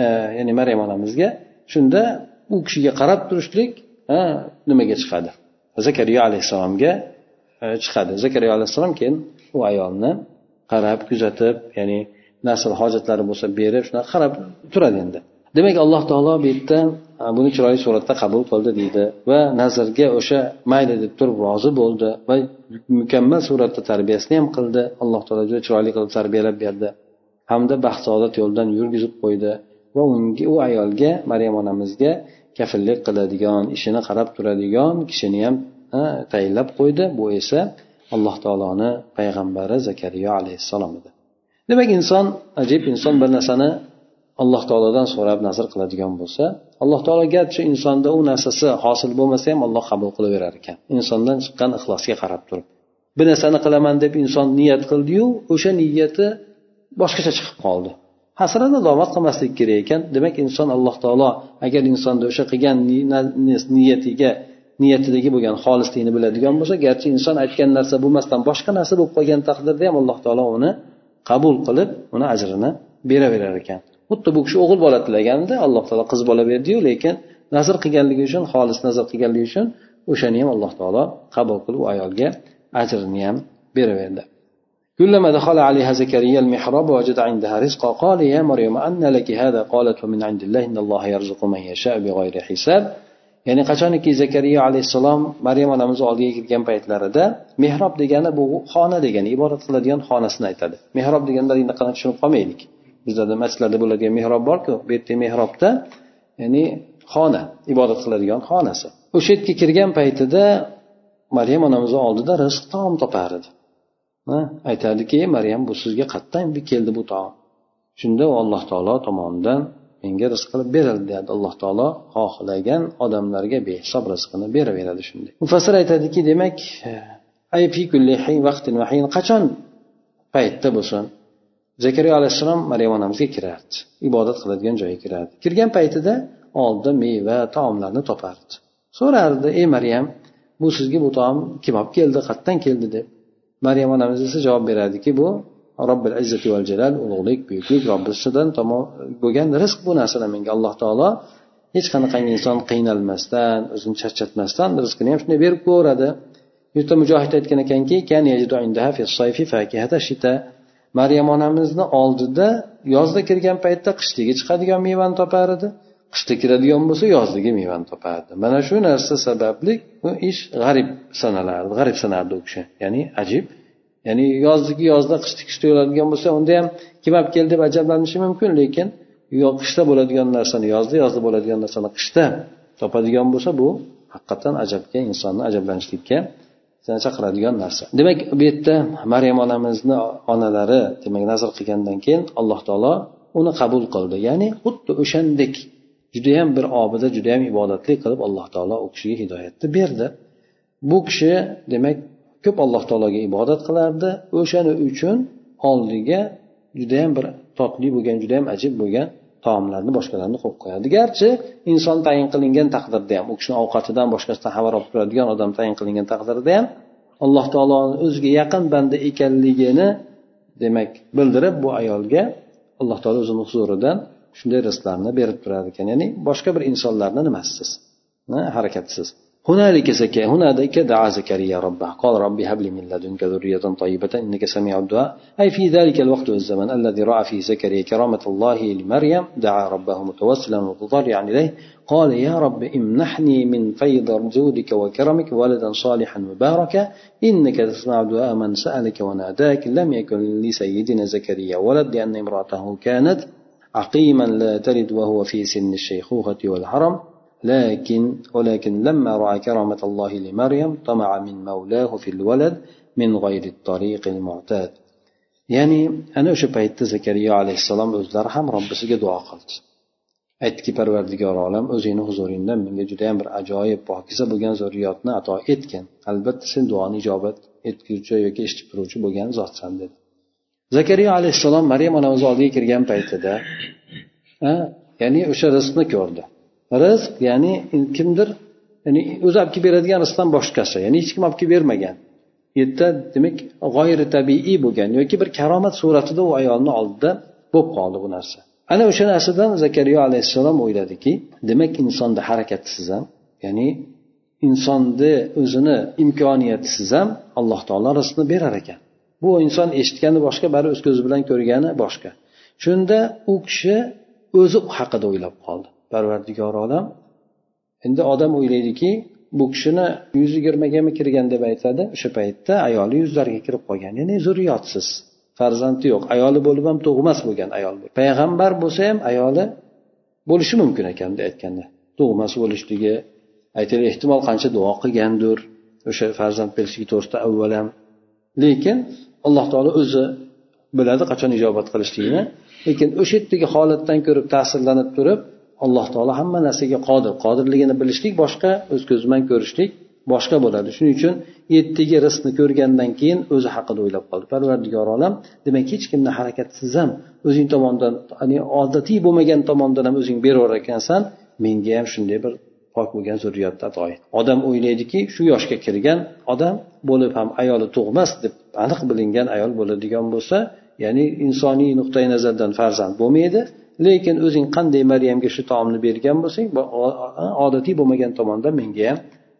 e, ya'ni maryam onamizga shunda u kishiga qarab turishlik nimaga chiqadi? Zakariya alayhissalomga e, chiqadi. Zakariya alayhissalom keyin u ayolni qarab kuzatib ya'ni nasl hojatlari bo'lsa berib shunaqa qarab turadi endi. Demak alloh taolo bu yerda e, buni chiroyli suratda qabul qildi deydi va nazrga o'sha mayli deb turib rozi bo'ldi va mukammal suratda tarbiyasini ham qildi. Alloh taolo juda chiroyli qilib tarbiyalab berdi. Hamda baxt saodat yo'lidan yurgizib qo'ydi va unga u ayolga maryam onamizga kafillik qiladigan ishini qarab turadigan kishini ham tayinlab qo'ydi. Bu esa alloh taoloni payg'ambari zakariya alayhissalom edi. Demak inson ajib inson bir narsani alloh taolodan so'rab nazr qiladigan bo'lsa alloh taolo garchi insonda u narsasi hosil bo'lmasa ham alloh qabul qilaverar ekan. Insondan chiqqan ixlosga qarab turib. Bir narsani qilaman deb inson niyat qildiyu o'sha niyati boshqacha chiqib qoldi. Hasrat nadomat qilmaslik kerak ekan. Demak inson alloh taolo agar insonda o'sha qilgan niyatiga niyatidagi bo'lgan xolislikni biladigan bo'lsa garchi inson aytgan narsa bo'lmasdan boshqa narsa bo'lib qolgan taqdirda ham alloh taolo uni qabul qilib uni ajrini beraverar ekan. Xuddi bu kishi o'g'il bola tilaganda alloh taolo qiz bola berdiyu lekin nazr qilganligi uchun xolis nazr qilganligi uchun o'shani ham alloh taolo qabul qilib u ayolga ajrini ham beraverdi. كلما دخل عليها زكريا المحراب وجد عندها رزقا قال يا مريم أن لك هذا قالت ومن عند الله إن الله يرزق من يشاء بغير حساب ya'ni qachoniki zakariya alayhissalom maryam onamizni oldiga kirgan paytlarida mehrob degani bu xona degani ibodat qiladigan xonasini aytadi mehrob deganda qanaqa tushunib qolmaylik bizlarda masjidlarda bo'ladigan mehrob borku bu yerda mehrobda ya'ni xona ibodat qiladigan xonasi o'sha yerga kirgan paytida maryam onamizni oldida rizq taom topar edi Aytadiki maryam bu sizga qayerdan keldi bu taom. Shunda u alloh taolo tomonidan menga rizq qilib berildi deyadi alloh taolo xohlagan odamlarga behisob rizqini beraveradi shunday. Mufassir aytadiki demak e, qachon paytda bo'lsin? Zakariya alayhissalom maryam onamizga kirardi. Ibodat qiladigan joyga kirardi. Kirgan paytida oldida meva taomlarni topardi. So'rardi ey maryam bu sizga bu taom kim olib keldi qayerdan keldi? deb. Maryam onamiz esa javob beradiki bu robbil izzati val jalal ulug'lik buyuklik robbisidan bo'lgan rizq bu narsalar menga alloh taolo hech qanaqangi inson qiynalmasdan o'zini charchatmasdan rizqini ham shunday berib ko'radi yurtda mujohid aytgan ekanki maryam onamizni oldida yozda kirgan paytda qishdagi chiqadigan mevani topar edi. Qishda kiradigan bo'lsa yozdagi mevani topardi. Mana shu narsa sababli bu ish g'arib sanalardi g'arib sanardi u kishi. Ya'ni ajib. Ya'ni yozdagi yozda qishda qishda bo'ladigan bo'lsa unda ham kim olib keldi deb ajablanishi mumkin lekin qishda bo'ladigan narsani yozda yozda bo'ladigan narsani qishda topadigan bo'lsa bu haqiqatdan ajabga insonni ajablanishlikka chaqiradigan narsa. Demak bu yerda maryam onamizni onalari demak nazr qilgandan keyin alloh taolo uni qabul qildi. Ya'ni xuddi o'shandek judayam bir obida judayam ibodatli qilib alloh taolo u kishiga hidoyatni berdi. Bu kishi demak ko'p alloh taologa ibodat qilardi. O'shani uchun oldiga judayam bir totli bo'lgan judayam ajib bo'lgan taomlarni boshqalarni qo'yib qo'yadi. Garchi inson tayin qilingan taqdirda ham u kishini ovqatidan boshqasidan xabar olib turadigan odam tayin qilingan taqdirda ham alloh taoloni o'ziga yaqin banda ekanligini demak bildirib bu ayolga alloh taolo o'zini huzuridan shunday rizqlarni berib turar ekan ya'ni boshqa bir insonlarni nimasisiz harakatsiz. هنالك زكى هنالك دعا زكريا ربه قال ربي هب لي من لدنك ذرية طيبة إنك سميع الدعاء أي في ذلك الوقت والزمن الذي رأى فيه زكريا كرامة الله لمريم دعا ربه متوسلا متضرعا إليه قال يا رب امنحني من فيض جودك وكرمك ولدا صالحا مباركا إنك تسمع دعاء من سألك وناداك لم يكن لسيدنا زكريا ولد لأن امرأته كانت عقيما لا تلد وهو في سن الشيخوخة والهرم لكن ولكن لما رأى كرامة الله لمريم طمع من مولاه في الولد من غير الطريق المعتاد ya'ni ana o'sha paytda zakariya alayhissalom o'zlari ham robbisiga duo qildi aytdiki parvardigor olam o'zingni huzuringdan menga judayam bir ajoyib pokiza bo'lgan zurriyotni ato etgin albatta sen duoni ijobat etguvchi yoki eshitib turuvchi bo'lgan zotsan dedi zakariya alayhissalom maryam onamizni oldiga kirgan paytida ya'ni o'sha rizqni ko'rdi. Rizq ya'ni kimdir ya'ni o'zi olib kelib beradigan rizqdan boshqasi ya'ni hech kim olib kelib bermagan. Yerda demak g'oyri tabiiy bo'lgan yoki bir karomat suratida u ayolni oldida bo'lib qoldi bu narsa. Ana o'sha narsadan zakariya alayhissalom o'yladiki demak insonda harakatsiz ham ya'ni insonni o'zini imkoniyatisiz ham alloh taolo rizqni berar ekan. Bu inson eshitgani boshqa bari o'z ko'zi bilan ko'rgani boshqa. Shunda u kishi o'zi haqida o'ylab qoldi. Parvardigor olam endi odam o'ylaydiki bu kishini yuz yigirmagami kirgan deb aytadi o'sha paytda ayoli yuzlariga kirib qolgan ya'ni zurriyotsiz. Farzandi yo'q ayoli bo'lib ham tug'mas bo'lgan ayol payg'ambar bo'lsa ham ayoli bo'lishi mumkin ekan bunday aytganda. Tug'mas bo'lishligi aytaylik ehtimol qancha duo qilgandir o'sha farzand berishligi to'g'risida avval ham. Lekin alloh taolo o'zi biladi qachon ijobat qilishligini lekin o'sha yerdagi holatdan ko'rib ta'sirlanib turib alloh taolo hamma narsaga qodir. Qodirligini bilishlik boshqa o'z ko'z bilan ko'rishlik boshqa bo'ladi. Shuning uchun yettigi rizqni ko'rgandan keyin o'zi haqida o'ylab qoldi. Parvardigor olam demak hech kimni harakatsiz ham o'zing tomonidan odatiy bo'lmagan tomondan ham o'zing beraverar ekansan menga ham shunday bir pok bo'lgan zurriyatni ato et odam o'ylaydiki shu yoshga kirgan odam bo'lib ham ayoli tug'mas deb aniq bilingan ayol bo'ladigan bo'lsa ya'ni insoniy nuqtai nazardan farzand bo'lmaydi lekin o'zing qanday maryamga shu taomni bergan bo'lsang odatiy bo'lmagan tomondan menga ham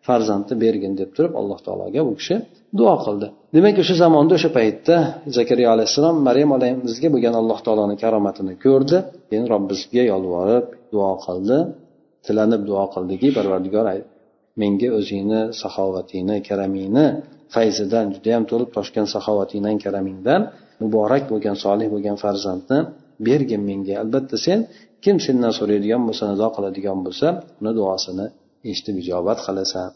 farzandni bergin deb turib alloh taologa u kishi duo qildi. Demak o'sha zamonda o'sha paytda zakariya alayhissalom maryam onamizga bo'lgan alloh taoloni karomatini ko'rdi. Keyin robbisiga yolvorib duo qildi. Tilanib duo qildiki parvardigor menga o'zingni saxovatingni karamingni fayzidan judayam to'lib toshgan saxovatingdan karamingdan muborak bo'lgan solih bo'lgan farzandni bergin menga. Albatta sen kim sendan so'raydigan bo'lsa nido qiladigan bo'lsa uni duosini eshitib ijobat qilasan.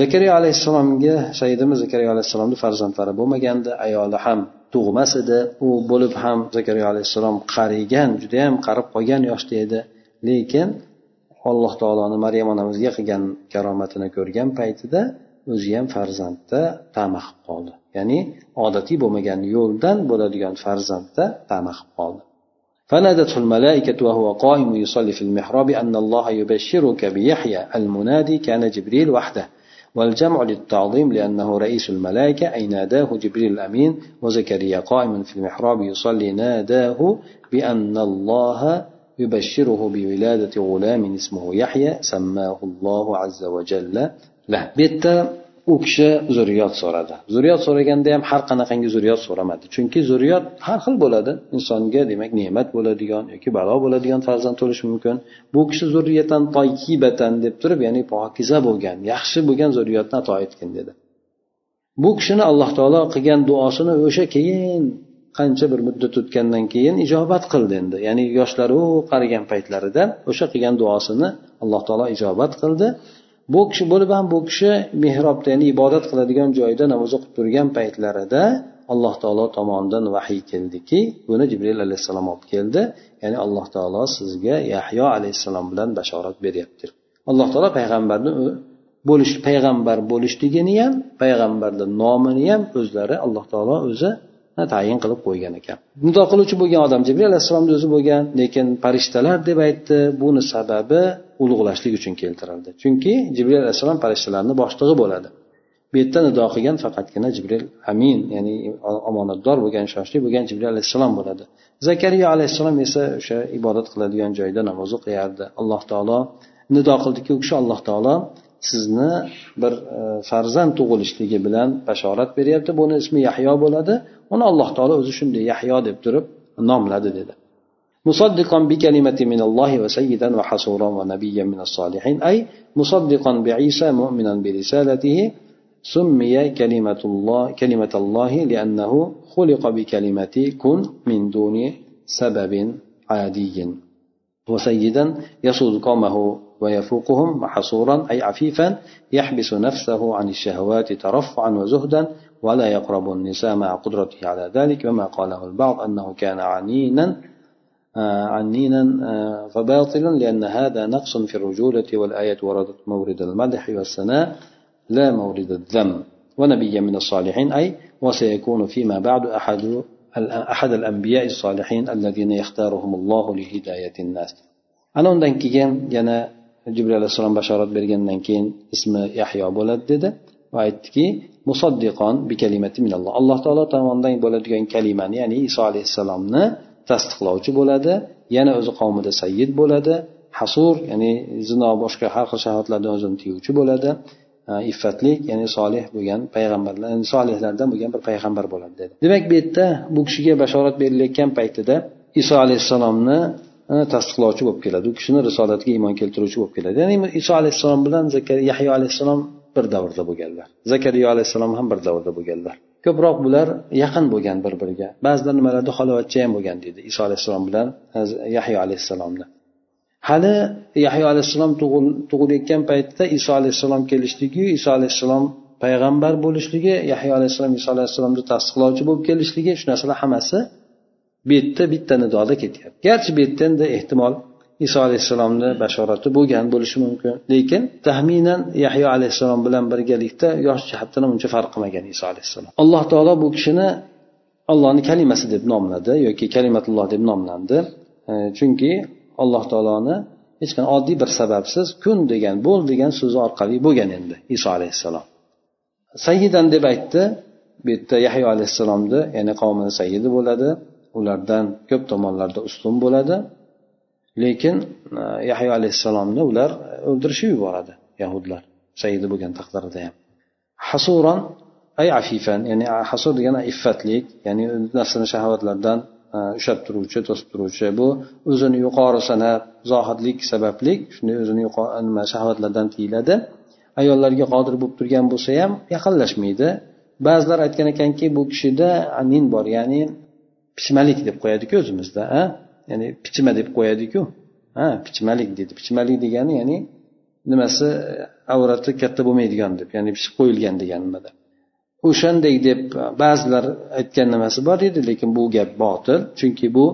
Zakariya alayhissalomga saidimiz zakariya alayhissalomni farzandlari bo'lmagandi. Ayoli ham tug'mas edi. U bo'lib ham zakariya alayhissalom qarigan judayam qarib qolgan yoshda edi. Lekin alloh taoloni maryam onamizga qilgan karomatini ko'rgan paytida o'zi ham farzandda tama qilib qoldi. Ya'ni odatiy bo'lmagan yo'ldan bo'ladigan farzandda tama qilib qoldi. فنادته الملائكة وهو قائم يصلي في المحراب أن الله يبشرك بيحيى المنادي كان جبريل وحده والجمع للتعظيم لأنه رئيس الملائكة أي ناداه جبريل الأمين وزكريا قائم في المحراب يصلي ناداه بأن الله يبشره بولادة غلام اسمه يحيى سماه الله عز وجل له بيت u kishi zurriyot so'radi zurriyot so'raganda ham har qanaqangi zurriyot so'ramadi chunki zurriyot har xil bo'ladi insonga demak ne'mat bo'ladigan yoki balo bo'ladigan farzand bo'lishi mumkin bu kishi zurriyatan toykibatan deb turib ya'ni pokiza bo'lgan yaxshi bo'lgan zurriyotni ato etgin dedi bu kishini alloh taolo qilgan duosini o'sha keyin qancha bir muddat o'tgandan keyin ijobat qildi endi. Ya'ni yoshlari qarigan paytlarida o'sha qilgan duosini alloh taolo ijobat qildi. Bu kishi bo'lib ham bu kishi mehrobda ya'ni ibodat qiladigan joyda namoz o'qib turgan paytlarida alloh taolo tomonidan vahiy keldiki buni jibril alayhissalom olib keldi. Ya'ni alloh taolo sizga yahyo alayhissalom bilan bashorat beryapti alloh taolo payg'ambarni bo'lish payg'ambar bo'lishligini ham payg'ambarni nomini ham o'zlari alloh taolo o'zi tayin qilib qo'ygan ekan. Nido qiluvchi bo'lgan odam jibril alayhissalomni o'zi bo'lgan lekin farishtalar deb aytdi buni sababi ulug'lashlik uchun keltirildi. Chunki jibril alayhissalom farishtalarni boshlig'i bo'ladi. Bu yerda nido qilgan faqatgina jibril amin ya'ni omonatdor bo'lgan ishonchli bo'lgan jibril alayhissalom bo'ladi. Zakariya alayhissalom esa o'sha ibodat qiladigan joyda namoz o'qiyardi. Alloh taolo nido qildiki u kishi alloh taolo sizni bir e, farzand tug'ilishligi bilan bashorat beryapti. Buni ismi yahyo bo'ladi. Uni alloh taolo o'zi shunday yahyo deb turib nomladi dedi. مصدقا بكلمة من الله وسيدا وحصورا ونبيا من الصالحين أي مصدقا بعيسى مؤمنا برسالته سمي كلمة الله كلمة الله لأنه خلق بكلمة كن من دون سبب عادي وسيدا يسود قومه ويفوقهم محصورا أي عفيفا يحبس نفسه عن الشهوات ترفعا وزهدا ولا يقرب النساء مع قدرته على ذلك وما قاله البعض أنه كان عنينا آه، عنينا آه، فباطلا لأن هذا نقص في الرجولة والآية وردت مورد المدح والثناء لا مورد الذم ونبيا من الصالحين أي وسيكون فيما بعد أحد أحد الأنبياء الصالحين الذين يختارهم الله لهداية الناس. أنا undan keyin yana jibril alayhissalom bashorat bergandan keyin ismi yahyo bo'ladi va aytdiki musaddiqon bi kalimati minalloh. Alloh taolo tomonidan bo'ladigan kalimani ya'ni iso alayhissalomni tasdiqlovchi bo'ladi yana o'zi qavmida sayyid bo'ladi hasur ya'ni zino boshqa har xil shahodatlardan o'zini tiyuvchi bo'ladi iffatlik ya'ni solih bo'lgan payg'ambarlar solihlardan bo'lgan bir payg'ambar bo'ladi dedi. Demak bu yerda bu kishiga bashorat berilayotgan paytida iso alayhissalomni tasdiqlovchi bo'lib keladi. U kishini risolatiga iymon keltiruvchi bo'lib keladi. Ya'ni iso alayhissalom bilan yahyo alayhissalom bir davrda bo'lganlar. Zakariya alayhissalom ham bir davrda bo'lganlar. Ko'proq bular yaqin bo'lgan bir biriga ba'zilar nimalarda xalovatcha ham bo'lgan deydi iso alayhissalom bilan yahyo alayhissalomni. Hali yahyo alayhissalom tug'ilayotgan paytda iso alayhissalom kelishligiyu iso alayhissalom payg'ambar bo'lishligi yahyo alayhissalom iso alayhissalomni tasdiqlovchi bo'lib kelishligi shu narsalar hammasi bu yerda bitta nidoda ketyapti. Garchi bu yerda endi ehtimol iso alayhissalomni bashorati bo'lgan bo'lishi mumkin. Lekin taxminan yahyo alayhissalom bilan birgalikda yosh jihatdan uncha farq qilmagan iso alayhissalom. Alloh taolo bu kishini allohni kalimasi deb nomladi yoki kalimatulloh deb nomlandi. E, chunki alloh taoloni hech qanday oddiy bir sababsiz kun degan bo'l degan so'zi orqali bo'lgan endi iso alayhissalom. Sayyidan deb aytdi. Bu yerda yahyo alayhissalomni ya'ni qavmini sayyidi bo'ladi. Ulardan ko'p tomonlarda ustun bo'ladi. Lekin e, yahyo alayhissalomni ular o'ldirishib yuboradi yahudlar. Saidi bo'lgan taqdirda ham. Hasuron ay afifan ya'ni hasur degani iffatlik ya'ni nafsini shahovatlardan e, ushlab turuvchi to'sib turuvchi. Bu o'zini yuqori sanab zohidlik sababli shunday o'zini nima shahovatlardan tiyiladi ayollarga qodir bo'lib turgan bo'lsa ham yaqinlashmaydi. Ba'zilar aytgan ekanki bu kishida anin bor ya'ni pishmalik deb qo'yadiku o'zimizda ya'ni pichma deb qo'yadiku. Ha pichmalik deydi. Pichmalik degani ya'ni nimasi avrati katta bo'lmaydigan deb ya'ni pishib qo'yilgan degan nimada. O'shanday deb ba'zilar aytgan nimasi bor edi lekin bu gap botil chunki bu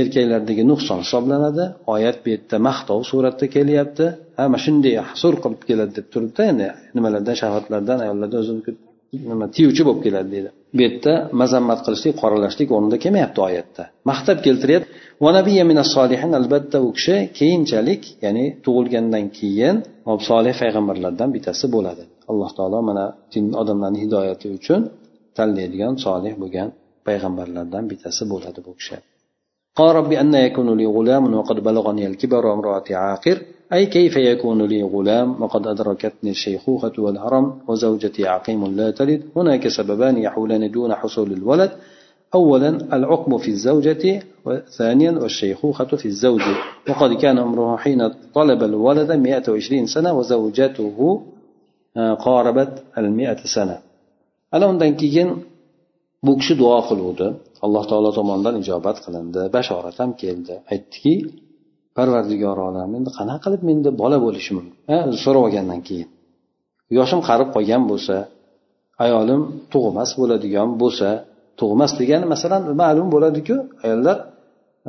erkaklardagi nuqson hisoblanadi. Oyat bu yerda maqtov suratda kelyapti. Ha mana shunday sur qilib keladi deb turibdi endi nimalardan shahodatlardan ayollardan o'zini nima tiyuvchi bo'lib keladi deydi. Bu yerda mazammat qilishlik qoralashlik o'rnida kelmayapti oyatda. Maqtab keltiryapti. albatta u kishi keyinchalik ya'ni tug'ilgandan keyin solih payg'ambarlardan bittasi bo'ladi alloh taolo mana odamlarni hidoyati uchun tanlaydigan solih bo'lgan payg'ambarlardan bittasi bo'ladi bu kishi قال رب أن يكون لي غلام وقد بلغني الكبر وامرأتي عاقر أي كيف يكون لي غلام وقد أدركتني الشيخوخة والهرم وزوجتي عقيم لا تلد هناك سببان يحولان دون حصول الولد أولا العقم في الزوجة وثانيا والشيخوخة في الزوج وقد كان عمره حين طلب الولد 120 سنة وزوجته آه، قاربت المئة سنة أنا undan keyin bu kishi duo الله تعالى alloh taolo tomonidan ijobat qilindi bashorat ham keldi aytdiki parvardigor olam endi qanaqa qilib menda bola bo'lishi mumkin so'rab olgandan keyin yoshim qarib qolgan bo'lsa ayolim tug'mas bo'ladigan bo'lsa tug'mas degani masalan ma'lum bo'ladiku ayollar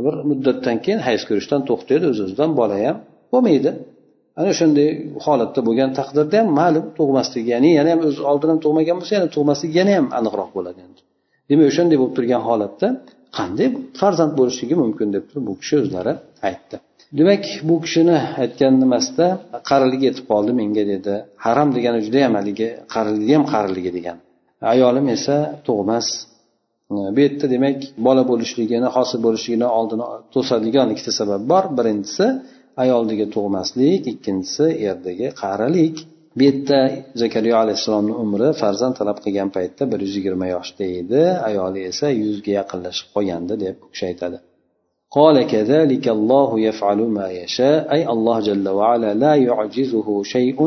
bir muddatdan keyin hayz ko'rishdan to'xtaydi o'z o'zidan bola ham. Bo'lmaydi. Ana shunday holatda bo'lgan taqdirda ham ma'lum tug'masligi ya'ni yana ham o'zi oldin ham tug'magan bo'lsa yana tug'masligi yana ham aniqroq bo'ladi endi. Demak o'shanday bo'lib turgan holatda qanday farzand bo'lishligi mumkin deb turib bu kishi o'zlari aytdi. Demak bu kishini aytgan nimasida qarilik yetib qoldi menga dedi. Haram degani judayam haligi qariligi ham qariligi degan ayolim esa tug'mas bu yerda demak bola bo'lishligini hosil bo'lishligini oldini to'sadigan ikkita sabab bor birinchisi ayoldagi tug'maslik ikkinchisi erdagi qarilik bu yerda zakariya alayhissalomni umri farzand talab qilgan paytda bir yuz yigirma yoshda edi ayoli esa yuzga yaqinlashib qolgandi deb u kishi aytadi قال كذلك الله يفعل ما يشاء أي الله جل وعلا لا يعجزه شيء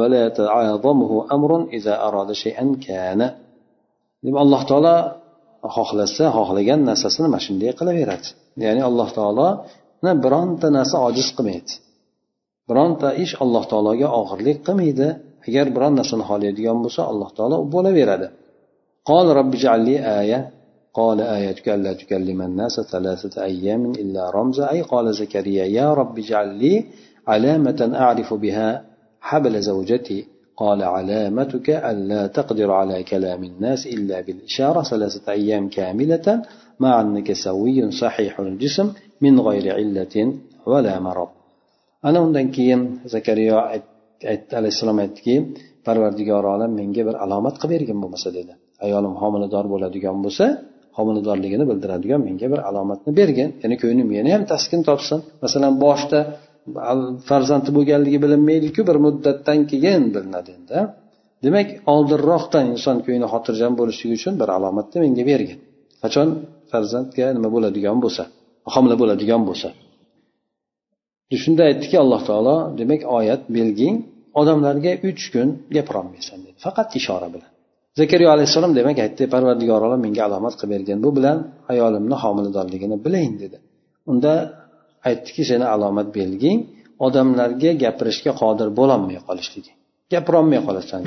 ولا يتعاظمه أمر إذا أراد شيئا كان alloh taolo xohlasa xohlagan narsasini mana shunday qilaveradi ya'ni alloh taoloni bironta narsa ojiz qilmaydi bironta ish alloh taologa og'irlik qilmaydi agar biron narsani xohlaydigan bo'lsa alloh taolo bo'laveradi قال رب اجعل لي آية قال آيتك ألا تكلم الناس ثلاثة أيام إلا رمزا أي قال زكريا يا رب اجعل لي علامة أعرف بها حبل زوجتي قال علامتك ألا تقدر على كلام الناس إلا بالإشارة ثلاثة أيام كاملة مع أنك سوي صحيح الجسم من غير علة ولا مرض ana undan keyin zakariyo alayhissalom aytdiki parvardigor olam menga bir alomat qilib bergin bo'lmasa dedi ayolim homilador bo'ladigan bo'lsa homiladorligini bildiradigan menga bir alomatni bergin ya'ni ko'nglim yana ham taskin topsin masalan boshida farzandi bo'lganligi bilinmaydiku bir muddatdan keyin bilinadi endi. Demak oldinroqdan inson ko'ngli xotirjam bo'lishligi uchun bir alomatni menga bergin. Qachon farzandga nima bo'ladigan bo'lsa homila bo'ladigan bo'lsa. Shunda aytdiki alloh taolo demak oyat belging odamlarga uch kun gapirolmaysan dedi. Faqat ishora bilan. Zakariya alayhissalom demak aytdi parvardigor olam menga alomat qilib bergin bu bilan ayolimni homiladorligini bilayin dedi. Unda aytdiki seni alomat belging odamlarga gapirishga qodir bo'lolmay qolishligi gapirolmay qolasan.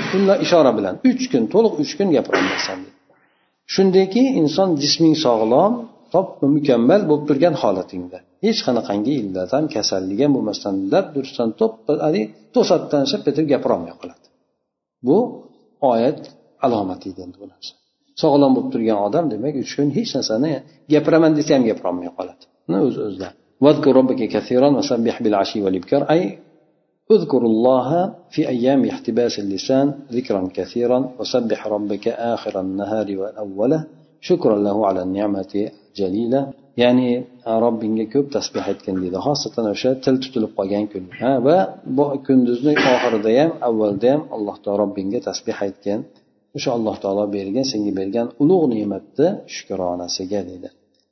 Ishora bilan uch kun to'liq uch kun gapirolmaysan shundayki inson jisming sog'lom top mukammal bo'lib turgan holatingda. Hech qanaqangi illat ham kasallik ham bo'lmasdan lab durustdan to'satdan shap etib gapirolmay qoladi. Bu oyat alomati endi bu narsa. Sog'lom bo'lib turgan odam demak uch kun hech narsani gapiraman desa ham gapirolmay qoladi. O'z o'zidan واذكر ربك كثيرا وسبح بالعشي والإبكار أي اذكر الله في أيام احتباس اللسان ذكرا كثيرا وسبح ربك آخر النهار وأوله شكرا له على النعمة الجليلة ya'ni robbingga ko'p tasbeh aytgin deydi xosatan o'sha til tutilib qolgan kun ha va bu kunduzni oxirida ham avvalda ham alloh taolo robbingga tasbeh aytgin o'sha alloh taolo bergan senga bergan ulug' ne'matni shukronasiga deydi